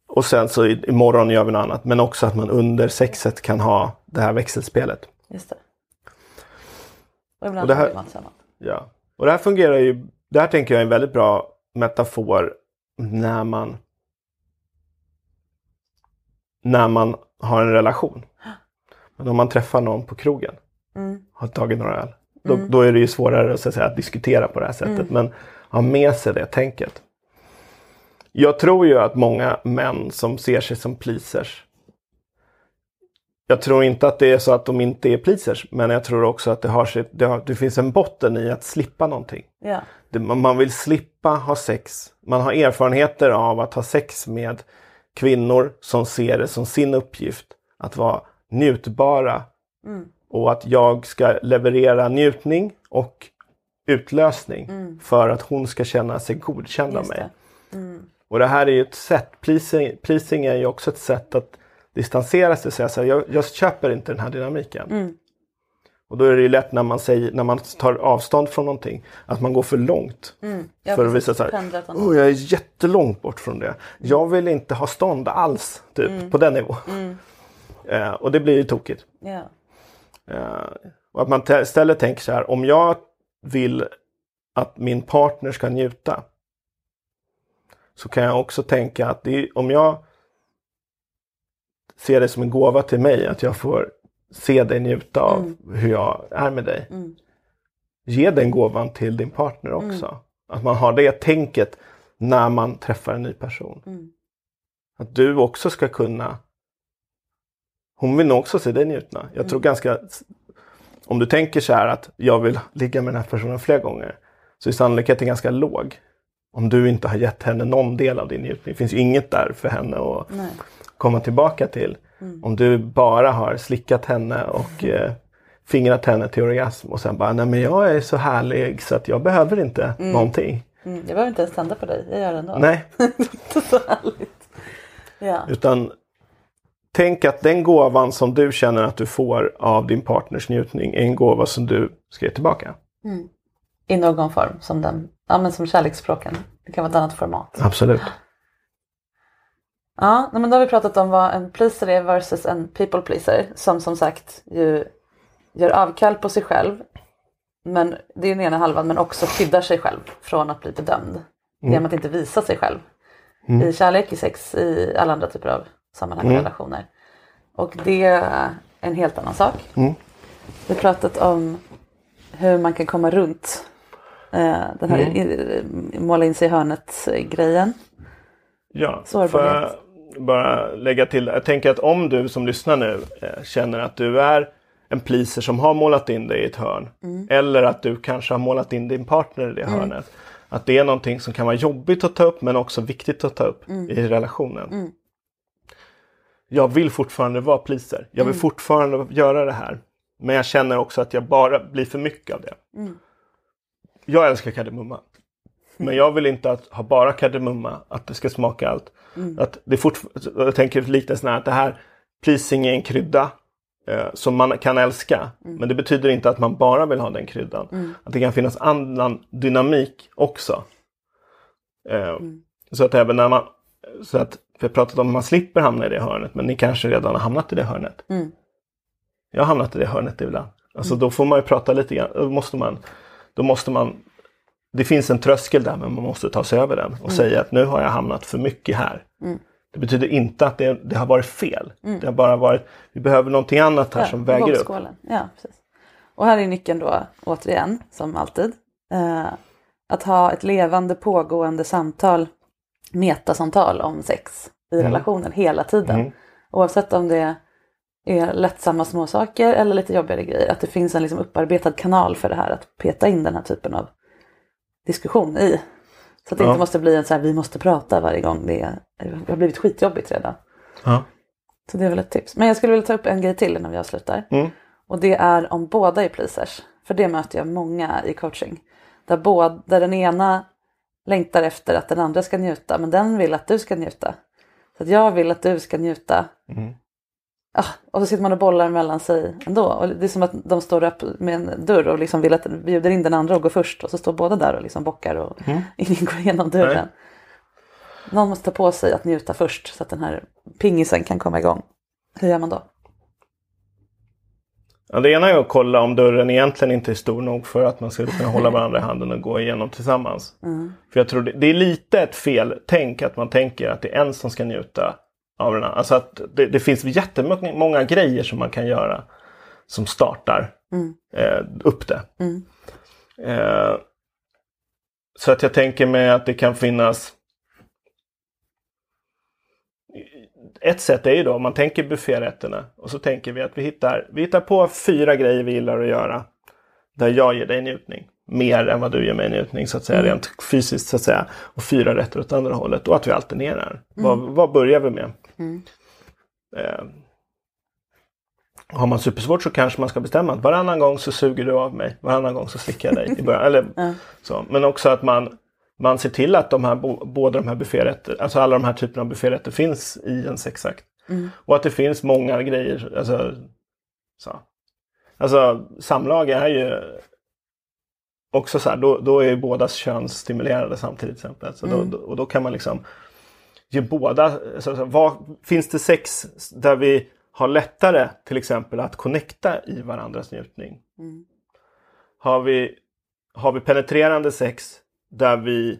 och sen så imorgon gör vi något annat. Men också att man under sexet kan ha det här växelspelet. Just det. Och ibland Och det här- mat samman. Ja. Och det här fungerar ju, det här tänker jag är en väldigt bra metafor när man när man har en relation. *gasps* Men om man träffar någon på krogen, Mm. har tagit några öl, då, då är det ju svårare att, säga, att diskutera på det här sättet. Mm. Men ha med sig det tänket. Jag tror ju att många män som ser sig som pleasers jag tror inte att det är så att de inte är pleasers, men jag tror också att det, har sitt, det, har, det finns en botten i att slippa någonting. Ja. Det, man man vill slippa ha sex. Man har erfarenheter av att ha sex med kvinnor som ser det som sin uppgift att vara njutbara. Mm. Och att jag ska leverera njutning och utlösning för att hon ska känna sig godkänd av Mm. Mig. Mm. Och det här är ju ett sätt, pleasing, pleasing är ju också ett sätt att distansera sig och säga så här, jag, jag köper inte den här dynamiken. Mm. Och då är det ju lätt när man, säger, när man tar avstånd från någonting, att man går för långt. Mm. För att visa så här, oh, jag är jättelångt bort från det. Jag vill inte ha stånd alls, typ, på den nivån. *laughs* Eh, och det blir ju tokigt. Ja. Eh, och att man istället tänker så här, om jag vill att min partner ska njuta. Så kan jag också tänka att är- om jag ser det som en gåva till mig, att jag får se dig njuta av hur jag är med dig. Mm. Ge den gåvan till din partner också. Att man har det tänket när man träffar en ny person. Mm. Att du också ska kunna hon vill nog också se dig njutna. Jag tror ganska... Om du tänker så här att jag vill ligga med den här personen fler gånger. så är sannolikheten ganska låg. Om du inte har gett henne någon del av din njutning. Det finns ju inget där för henne att Nej. komma tillbaka till. Om du bara har slickat henne och eh, fingrat henne till orgasm och sen bara, nej men jag är så härlig så att jag behöver inte någonting. Mm, jag behöver inte ens tända på dig, jag gör det ändå. Nej, *laughs* så härligt. Ja. utan tänk att den gåvan som du känner att du får av din partners njutning är en gåva som du ska ge tillbaka. I någon form, som, den, ja, men som kärleksspråken. Det kan vara ett annat format. Absolut. Ja, men då har vi pratat om vad en pleaser är versus en people pleaser. Som som sagt ju gör avkall på sig själv. Men det är den ena halvan, men också skyddar sig själv från att bli bedömd. Genom att inte visa sig själv. I kärlek, i sex, i alla andra typer av sammanhang och relationer. Och det är en helt annan sak. Vi har pratat om hur man kan komma runt eh, den här i, måla in sig i hörnet grejen. Ja, Sårbarhet. jag bara lägga till. Jag tänker att om du som lyssnar nu eh, känner att du är en pleaser som har målat in dig i ett hörn. Eller att du kanske har målat in din partner i det hörnet. Att det är någonting som kan vara jobbigt att ta upp men också viktigt att ta upp i relationen. Jag vill fortfarande vara pleaser. Jag vill fortfarande göra det här. Men jag känner också att jag bara blir för mycket av det. Jag älskar kardemumma. Men jag vill inte att ha bara kardemumma, att det ska smaka allt. Att det är fortf- jag tänker lite sån här att det här pleasing är en krydda eh, som man kan älska. Men det betyder inte att man bara vill ha den kryddan. Att det kan finnas annan dynamik också. Eh, Så att även när man, så att vi har pratat om att man slipper hamna i det hörnet, men ni kanske redan har hamnat i det hörnet. Jag har hamnat i det hörnet ibland. Alltså då får man ju prata lite grann, då måste man, då måste man det finns en tröskel där men man måste ta sig över den och säga att nu har jag hamnat för mycket här. Det betyder inte att det, det har varit fel. Det har bara varit, vi behöver någonting annat här som väger upp. Ja, precis. Och här är nyckeln då återigen, som alltid. Eh, att ha ett levande pågående samtal, metasamtal om sex i Mm. relationen hela tiden. Oavsett om det är lättsamma småsaker eller lite jobbigare grejer. Att det finns en liksom upparbetad kanal för det här, att peta in den här typen av diskussion i. Så att det Ja. inte måste bli en så här, vi måste prata varje gång det, är, det har blivit skitjobbigt redan. Ja. Så det är väl ett tips. Men jag skulle vilja ta upp en grej till innan vi avslutar. Och det är om båda är pleasers. För det möter jag många i coaching. Där, båda, där den ena längtar efter att den andra ska njuta men den vill att du ska njuta. Så att jag vill att du ska njuta. Ah, och så sitter man och bollar mellan sig ändå. Och det är som att de står upp med en dörr och liksom vill att bjuder in den andra och går först. Och så står båda där och liksom bockar och *laughs* ingen går igenom dörren. Någon måste ta på sig att njuta först så att den här pingisen kan komma igång. Hur gör man då? Ja, det ena är att kolla om dörren egentligen inte är stor nog för att man ska kunna hålla varandra i handen och gå igenom tillsammans. För jag tror det, det är lite ett fel tänk att man tänker att det är en som ska njuta av den. Alltså att det, det finns jättemånga många grejer som man kan göra som startar eh, upp det. Eh, så att jag tänker mig att det kan finnas ett sätt är ju då om man tänker bufférätterna och så tänker vi att vi hittar, vi hittar på fyra grejer vi gillar att göra. Där jag ger dig njutning. Mer än vad du ger mig njutning så att säga, rent fysiskt så att säga. Och fyra rätter åt andra hållet och att vi alternerar. Vad, vad börjar vi med? Eh, har man supersvårt så kanske man ska bestämma att varannan gång så suger du av mig, varannan gång så slickar jag dig i början. Eller, *laughs* så. Men också att man, man ser till att de här, båda de här bufférätter, alltså alla de här typerna av bufférätter finns i en sexakt. Och att det finns många grejer. Alltså, så. alltså samlag är ju också så här, då, då är ju bådas kön stimulerade samtidigt till exempel. Så då, då, och då kan man liksom ge båda, så, så, vad, finns det sex där vi har lättare till exempel att connecta i varandras njutning? Har, vi, har vi penetrerande sex där vi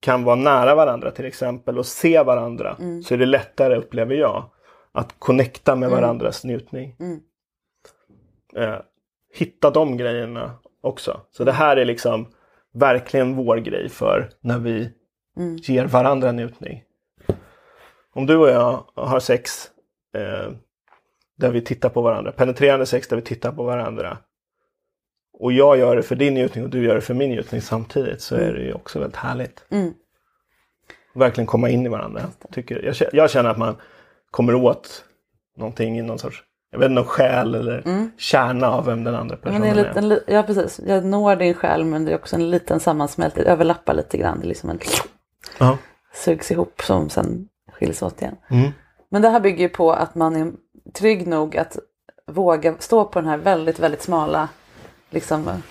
kan vara nära varandra till exempel och se varandra så är det lättare upplever jag att connecta med varandras njutning. Eh, hitta de grejerna också. Så det här är liksom verkligen vår grej för när vi ger varandra njutning. Om du och jag har sex eh, där vi tittar på varandra, penetrerande sex där vi tittar på varandra. Och jag gör det för din njutning och du gör det för min njutning samtidigt så är det ju också väldigt härligt. Mm. Verkligen komma in i varandra. Tycker, jag, jag känner att man kommer åt någonting i någon sorts, jag vet inte om själ eller kärna av vem den andra Mm. personen men det är är. en liten, li- ja precis, jag når din själ men det är också en liten sammansmält, det överlappar lite grann. Det är liksom en Ja. sugs ihop som sen skiljs åt igen. Mm. Men det här bygger ju på att man är trygg nog att våga stå på den här väldigt, väldigt smala liksom,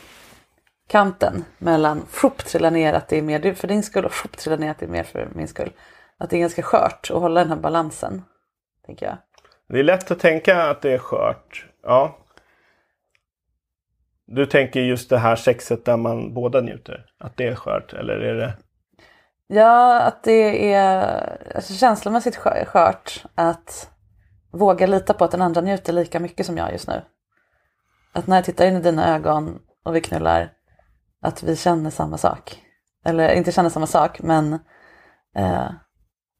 kanten mellan frupp trillar ner att det är mer för din skull och frupp trillar ner att det är mer för min skull. Att det är ganska skört att hålla den här balansen, tänker jag. Det är lätt att tänka att det är skört. Ja. Du tänker just det här sexet där man båda njuter. Att det är skört eller är det? Ja, att det är alltså, känslomässigt skö- skört att våga lita på att den andra njuter lika mycket som jag just nu. Att när jag tittar in i dina ögon och vi knullar, att vi känner samma sak. Eller inte känner samma sak, men eh,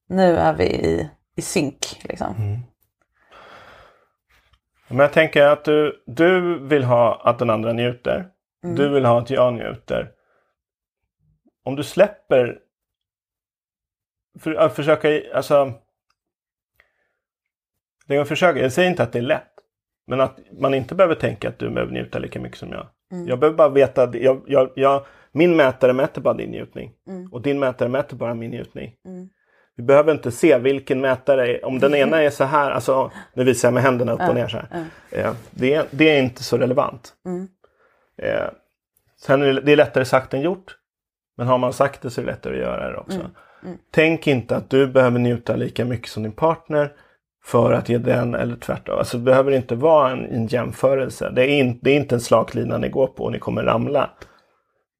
nu är vi i, i synk. Liksom. Men jag tänker att du, du vill ha att den andra njuter. Du vill ha att jag njuter. Om du släpper... För, att försöka, alltså... Det jag försöker, jag säger inte att det är lätt. Men att man inte behöver tänka att du behöver njuta lika mycket som jag. Jag behöver bara veta, att jag, jag, jag, min mätare mäter bara din njutning. Och din mätare mäter bara min njutning. Vi behöver inte se vilken mätare, om den ena är så här, alltså nu visar jag med händerna upp och ner så här. Eh, det, är, det är inte så relevant. Eh, sen är det, det är lättare sagt än gjort. Men har man sagt det så är det lättare att göra det också. Tänk inte att du behöver njuta lika mycket som din partner för att ge den eller tvärtom. Alltså det behöver inte vara en, en jämförelse. Det är, in, det är inte en slak lina ni går på och ni kommer ramla.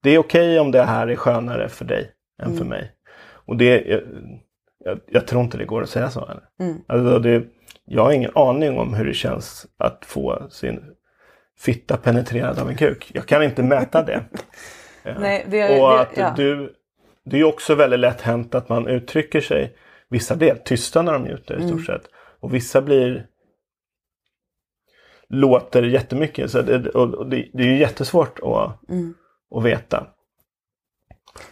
Det är okej om det här är skönare för dig än för mig. Och det, jag, jag, jag tror inte det går att säga så. Eller? Alltså det, jag har ingen aning om hur det känns att få sin fitta penetrerad av en kuk. Jag kan inte mäta det. Ja. *laughs* Nej, det- och det- att ja. du, det är också väldigt lätt hänt att man uttrycker sig. Vissa blir helt tysta när de njuter i stort sett. Och vissa blir låter jättemycket. Så det, och, det, det är ju jättesvårt att, att veta.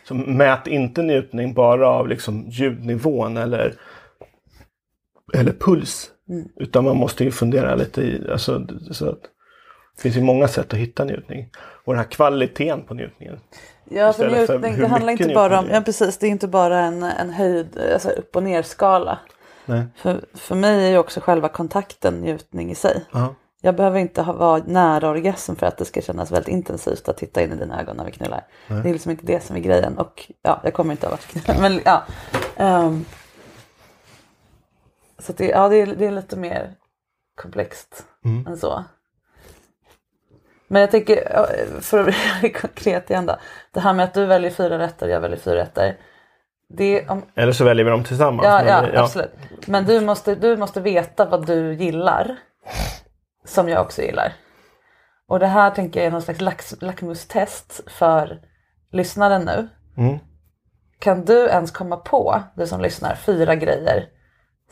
Så mät inte njutning bara av liksom ljudnivån eller, eller puls. Utan man måste ju fundera lite i, alltså, så att det finns ju många sätt att hitta njutning. Och den här kvaliteten på njutningen. Ja, för för njutning, hur det handlar inte bara om, ja precis, det är inte bara en, en höjd, alltså upp och ner skala. Nej. För, för mig är ju också själva kontakten njutning i sig. Ja. Jag behöver inte ha, vara nära orgasm för att det ska kännas väldigt intensivt att titta in i dina ögon när vi knullar. Det är liksom inte det som är grejen. Och ja, jag kommer inte att knulla. Men ja. ehm, så det, ja, det, är, det är lite mer komplext än så. Men jag tänker, för att bli *laughs* konkret igen då. Det här med att du väljer fyra rätter och jag väljer fyra rätter. Det, om, Eller så väljer vi dem tillsammans. Ja, Men ja, absolut. Men du måste, du måste veta vad du gillar. Som jag också gillar. Och det här tänker jag är någon slags lax, lackmustest för lyssnaren nu. Mm. Kan du ens komma på, du som lyssnar, fyra grejer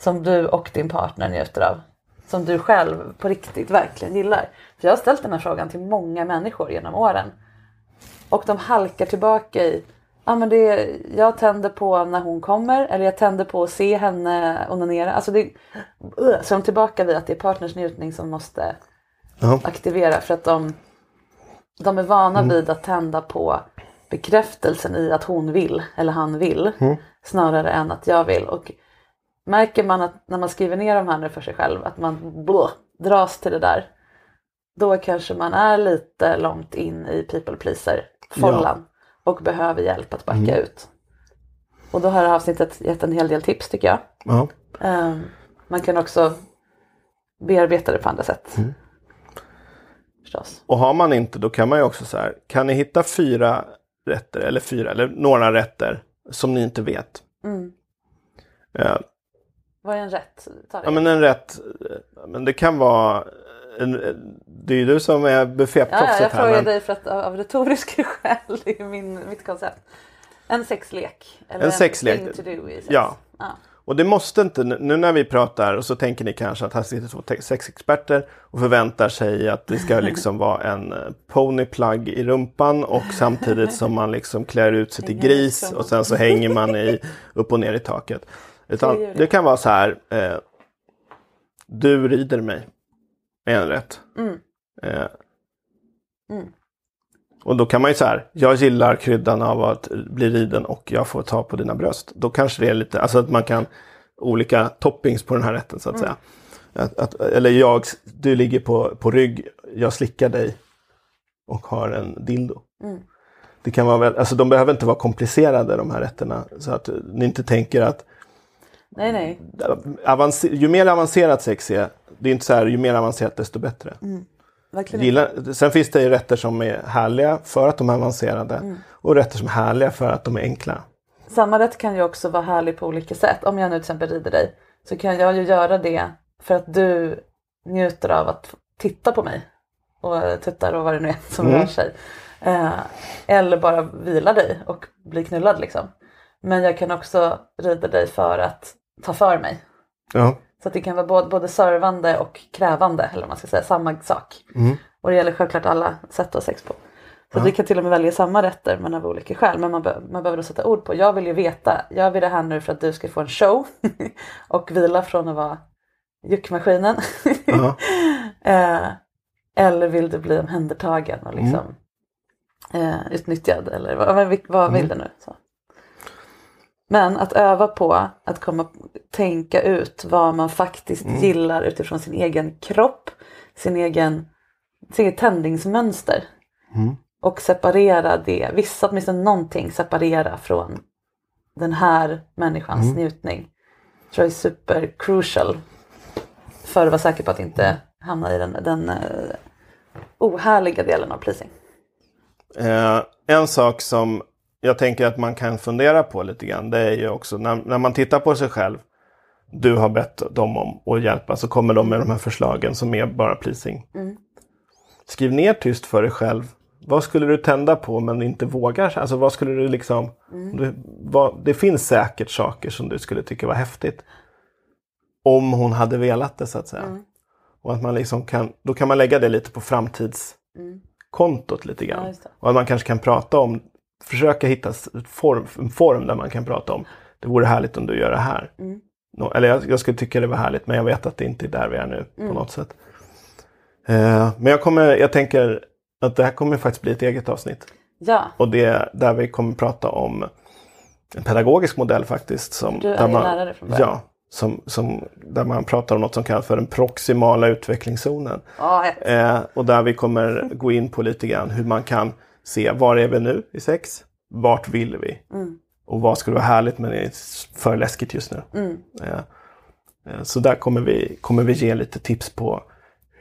som du och din partner njuter av? Som du själv på riktigt verkligen gillar. För jag har ställt den här frågan till många människor genom åren. Och de halkar tillbaka i, ja men det, jag tänder på när hon kommer eller jag tänder på att se henne onanera. Alltså det, så de tillbaka vid att det är partners njutning som måste Ja. aktivera för att de, de är vana vid att tända på bekräftelsen i att hon vill eller han vill snarare än att jag vill. Och märker man att när man skriver ner de här nu för sig själv att man blå, dras till det där då kanske man är lite långt in i people pleaser follan och behöver hjälp att backa ut. Och då har det här avsnittet gett en hel del tips tycker jag. Ja. Ehm, man kan också bearbeta det på andra sätt. Förstås. Och har man inte då kan man ju också så här. Kan ni hitta fyra rätter eller fyra eller några rätter som ni inte vet? Mm. Eh, Vad är en rätt? Ja men en rätt. eh, Men det kan vara. En, det är ju du som är ja, ja, bufféproffset jag här. frågar Men, dig för att av retoriska *laughs* skäl, det är min, mitt koncept. En sexlek. Eller En sexlek. thing to do i sex. Ja. ja. Och det måste inte, nu när vi pratar och så tänker ni kanske att här sitter två te- sexexperter och förväntar sig att det ska *laughs* liksom vara en eh, ponyplug i rumpan och samtidigt som man liksom klär ut sig till gris och sen så hänger man i, upp och ner i taket. *laughs* Utan det kan vara så här, eh, du rider mig en rätt. Eh, och då kan man ju så här, jag gillar kryddan av att bli riden och jag får ta på dina bröst. Då kanske det är lite, alltså att man kan olika toppings på den här rätten så att säga. Att, att, eller jag, du ligger på, på rygg, jag slickar dig och har en dildo. Det kan vara väl, alltså de behöver inte vara komplicerade de här rätterna. Så att ni inte tänker att Nej, nej. avancer, ju mer avancerat sex är, det är inte så här, ju mer avancerat desto bättre. Verkligen. Gillar, sen finns det ju rätter som är härliga för att de är avancerade och rätter som är härliga för att de är enkla. Samma rätt kan ju också vara härlig på olika sätt. Om jag nu till exempel rider dig så kan jag ju göra det för att du njuter av att titta på mig och tuttar och vad det nu är som rör sig. Eh, eller bara vila dig och bli knullad liksom. Men jag kan också rida dig för att ta för mig. Ja. Så att det kan vara både, både servande och krävande, eller vad man ska säga, samma sak. Och det gäller självklart alla sätt att ha sex på. Så att vi kan till och med välja samma rätter men av olika skäl. Men man, be- man behöver då sätta ord på. Jag vill ju veta, gör vi det här nu för att du ska få en show *laughs* och vila från att vara juckmaskinen. Ja. *laughs* eh, eller vill du bli omhändertagen och liksom eh, utnyttjad eller vad, vad, vad vill du nu? Så. Men att öva på att komma, tänka ut vad man faktiskt gillar utifrån sin egen kropp, sin egen, sin egen tändningsmönster. Och separera det, vissa åtminstone någonting separera från den här människans njutning. tror jag är super crucial. För att vara säker på att inte hamna i den, den eh, ohärliga delen av pleasing. Eh, en sak som jag tänker att man kan fundera på lite grann. Det är ju också när, när man tittar på sig själv. Du har bett dem om att hjälpa så kommer de med de här förslagen som är bara pleasing. Skriv ner tyst för dig själv. Vad skulle du tända på men inte vågar? Alltså vad skulle du liksom... Du, vad, det finns säkert saker som du skulle tycka var häftigt. Om hon hade velat det så att säga. Och att man liksom kan, då kan man lägga det lite på framtidskontot lite grann. Ja, och att man kanske kan prata om, försöka hitta form, en form där man kan prata om, det vore härligt om du gör det här. Nå- eller jag, jag skulle tycka det var härligt men jag vet att det inte är där vi är nu på något sätt. Eh, men jag, kommer, jag tänker att det här kommer faktiskt bli ett eget avsnitt. Ja, Och det är där vi kommer prata om en pedagogisk modell faktiskt. Som, Du är man, lärare från början. Ja, som, som, där man pratar om något som kallas för den proximala utvecklingszonen. hett. Eh, och där vi kommer gå in på lite grann hur man kan se var är vi nu i sex? Vart vill vi? Och vad skulle vara härligt men det är för läskigt just nu. Eh, så där kommer vi, kommer vi ge lite tips på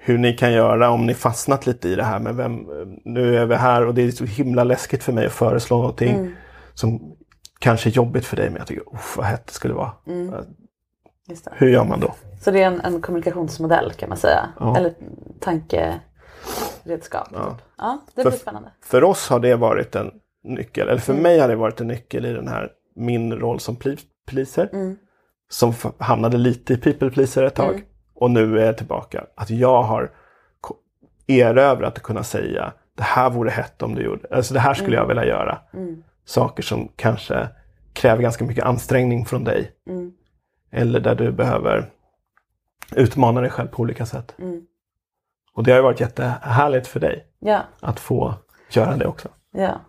hur ni kan göra om ni fastnat lite i det här med vem, nu är vi här och det är så himla läskigt för mig att föreslå någonting som kanske är jobbigt för dig men jag tycker, vad hett det skulle vara. Det. Hur gör man då? Så det är en, en kommunikationsmodell kan man säga. Ja. Eller tankeredskap. Ja. Typ. ja, det blir För- spännande. För oss har det varit en nyckel, eller för mig har det varit en nyckel i den här, min roll som pleaser. Som f- hamnade lite i people pleaser ett tag. Och nu är jag tillbaka. Att jag har erövrat att kunna säga det här vore hett om du gjorde, alltså det här skulle jag vilja göra. Saker som kanske kräver ganska mycket ansträngning från dig. Eller där du behöver utmana dig själv på olika sätt. Och det har ju varit jättehärligt för dig Ja, att få göra det också. ja.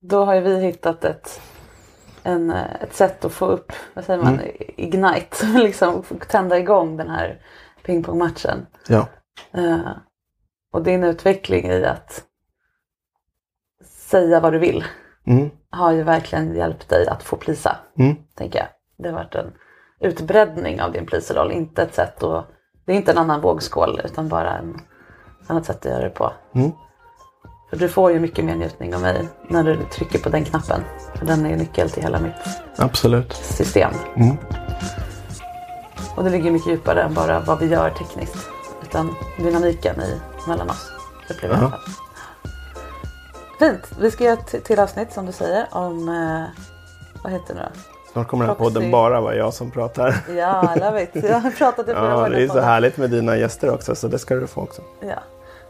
Då har ju vi hittat ett, en, ett sätt att få upp, vad säger man, ignite, *laughs* liksom tända igång den här pingpongmatchen. Ja. Eh, och din utveckling i att säga vad du vill Mm. har ju verkligen hjälpt dig att få plisa, Mm. tänker jag. Det har varit en utbreddning av din pleaserroll, inte ett sätt att, det är inte en annan vågskål utan bara en ett annat sätt att göra det på. Mm. För du får ju mycket mer njutning av mig när du trycker på den knappen. För den är ju nyckel till hela mitt Absolut. system. Mm. Och det ligger mycket djupare än bara vad vi gör tekniskt. Utan dynamiken i, mellan oss. Upplever jag. Fint. Vi ska göra ett till avsnitt som du säger om, eh, vad heter det nu då? Snart kommer den här podden bara vara jag som pratar. Ja, love it. Jag har pratat i *laughs* flera Ja, det är så härligt med dina gäster också så det ska du få också. Ja.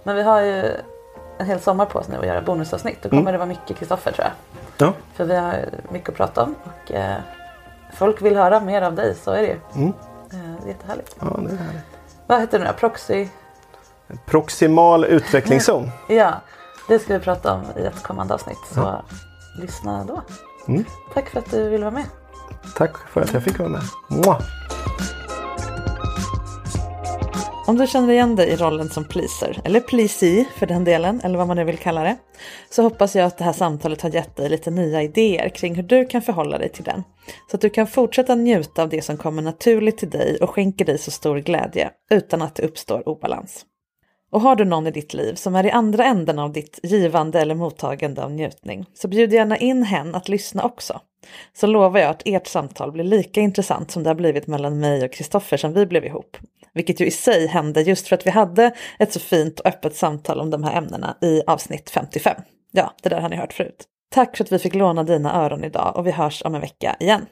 Men vi har ju en hel sommar på oss nu att göra bonusavsnitt. Då kommer Mm. det vara mycket Kristoffer tror jag. Ja. För vi har mycket att prata om och eh, folk vill höra mer av dig, så är det ju. Mm. Eh, jättehärligt. Ja, det är härligt. Vad heter då? Proxy? Proximal utvecklingszon. *laughs* Ja, det ska vi prata om i ett kommande avsnitt. Så lyssna då. Mm. Tack för att du ville vara med. Tack för att jag fick vara med. Mwah. Om du känner igen dig i rollen som pleaser, eller pleasee för den delen, eller vad man nu vill kalla det, så hoppas jag att det här samtalet har gett dig lite nya idéer kring hur du kan förhålla dig till den. Så att du kan fortsätta njuta av det som kommer naturligt till dig och skänker dig så stor glädje utan att det uppstår obalans. Och har du någon i ditt liv som är i andra änden av ditt givande eller mottagande av njutning, så bjud gärna in hen att lyssna också. Så lovar jag att ert samtal blir lika intressant som det har blivit mellan mig och Kristoffer sen vi blev ihop. Vilket ju i sig hände just för att vi hade ett så fint och öppet samtal om de här ämnena i avsnitt 55. Ja, det där har ni hört förut. Tack för att vi fick låna dina öron idag och vi hörs om en vecka igen.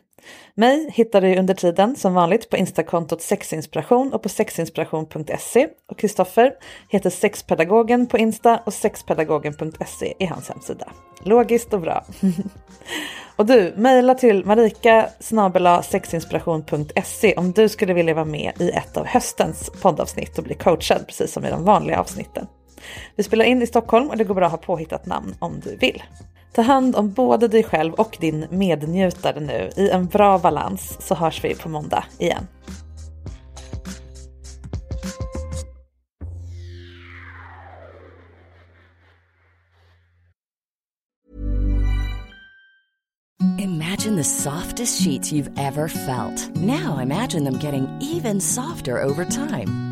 Mig hittar du under tiden som vanligt på instakontot sexinspiration och på sexinspiration.se och Kristoffer heter sexpedagogen på Insta och sexpedagogen.se är hans hemsida. Logiskt och bra. *laughs* och du, mejla till marika sexinspiration.se om du skulle vilja vara med i ett av höstens poddavsnitt och bli coachad precis som i de vanliga avsnitten. Vi spelar in i Stockholm och det går bra att ha påhittat namn om du vill. Ta hand om både dig själv och din mednjutare nu i en bra balans så hörs vi på måndag igen. Imagine the softest sheets you've ever felt. Now imagine them getting even softer over time.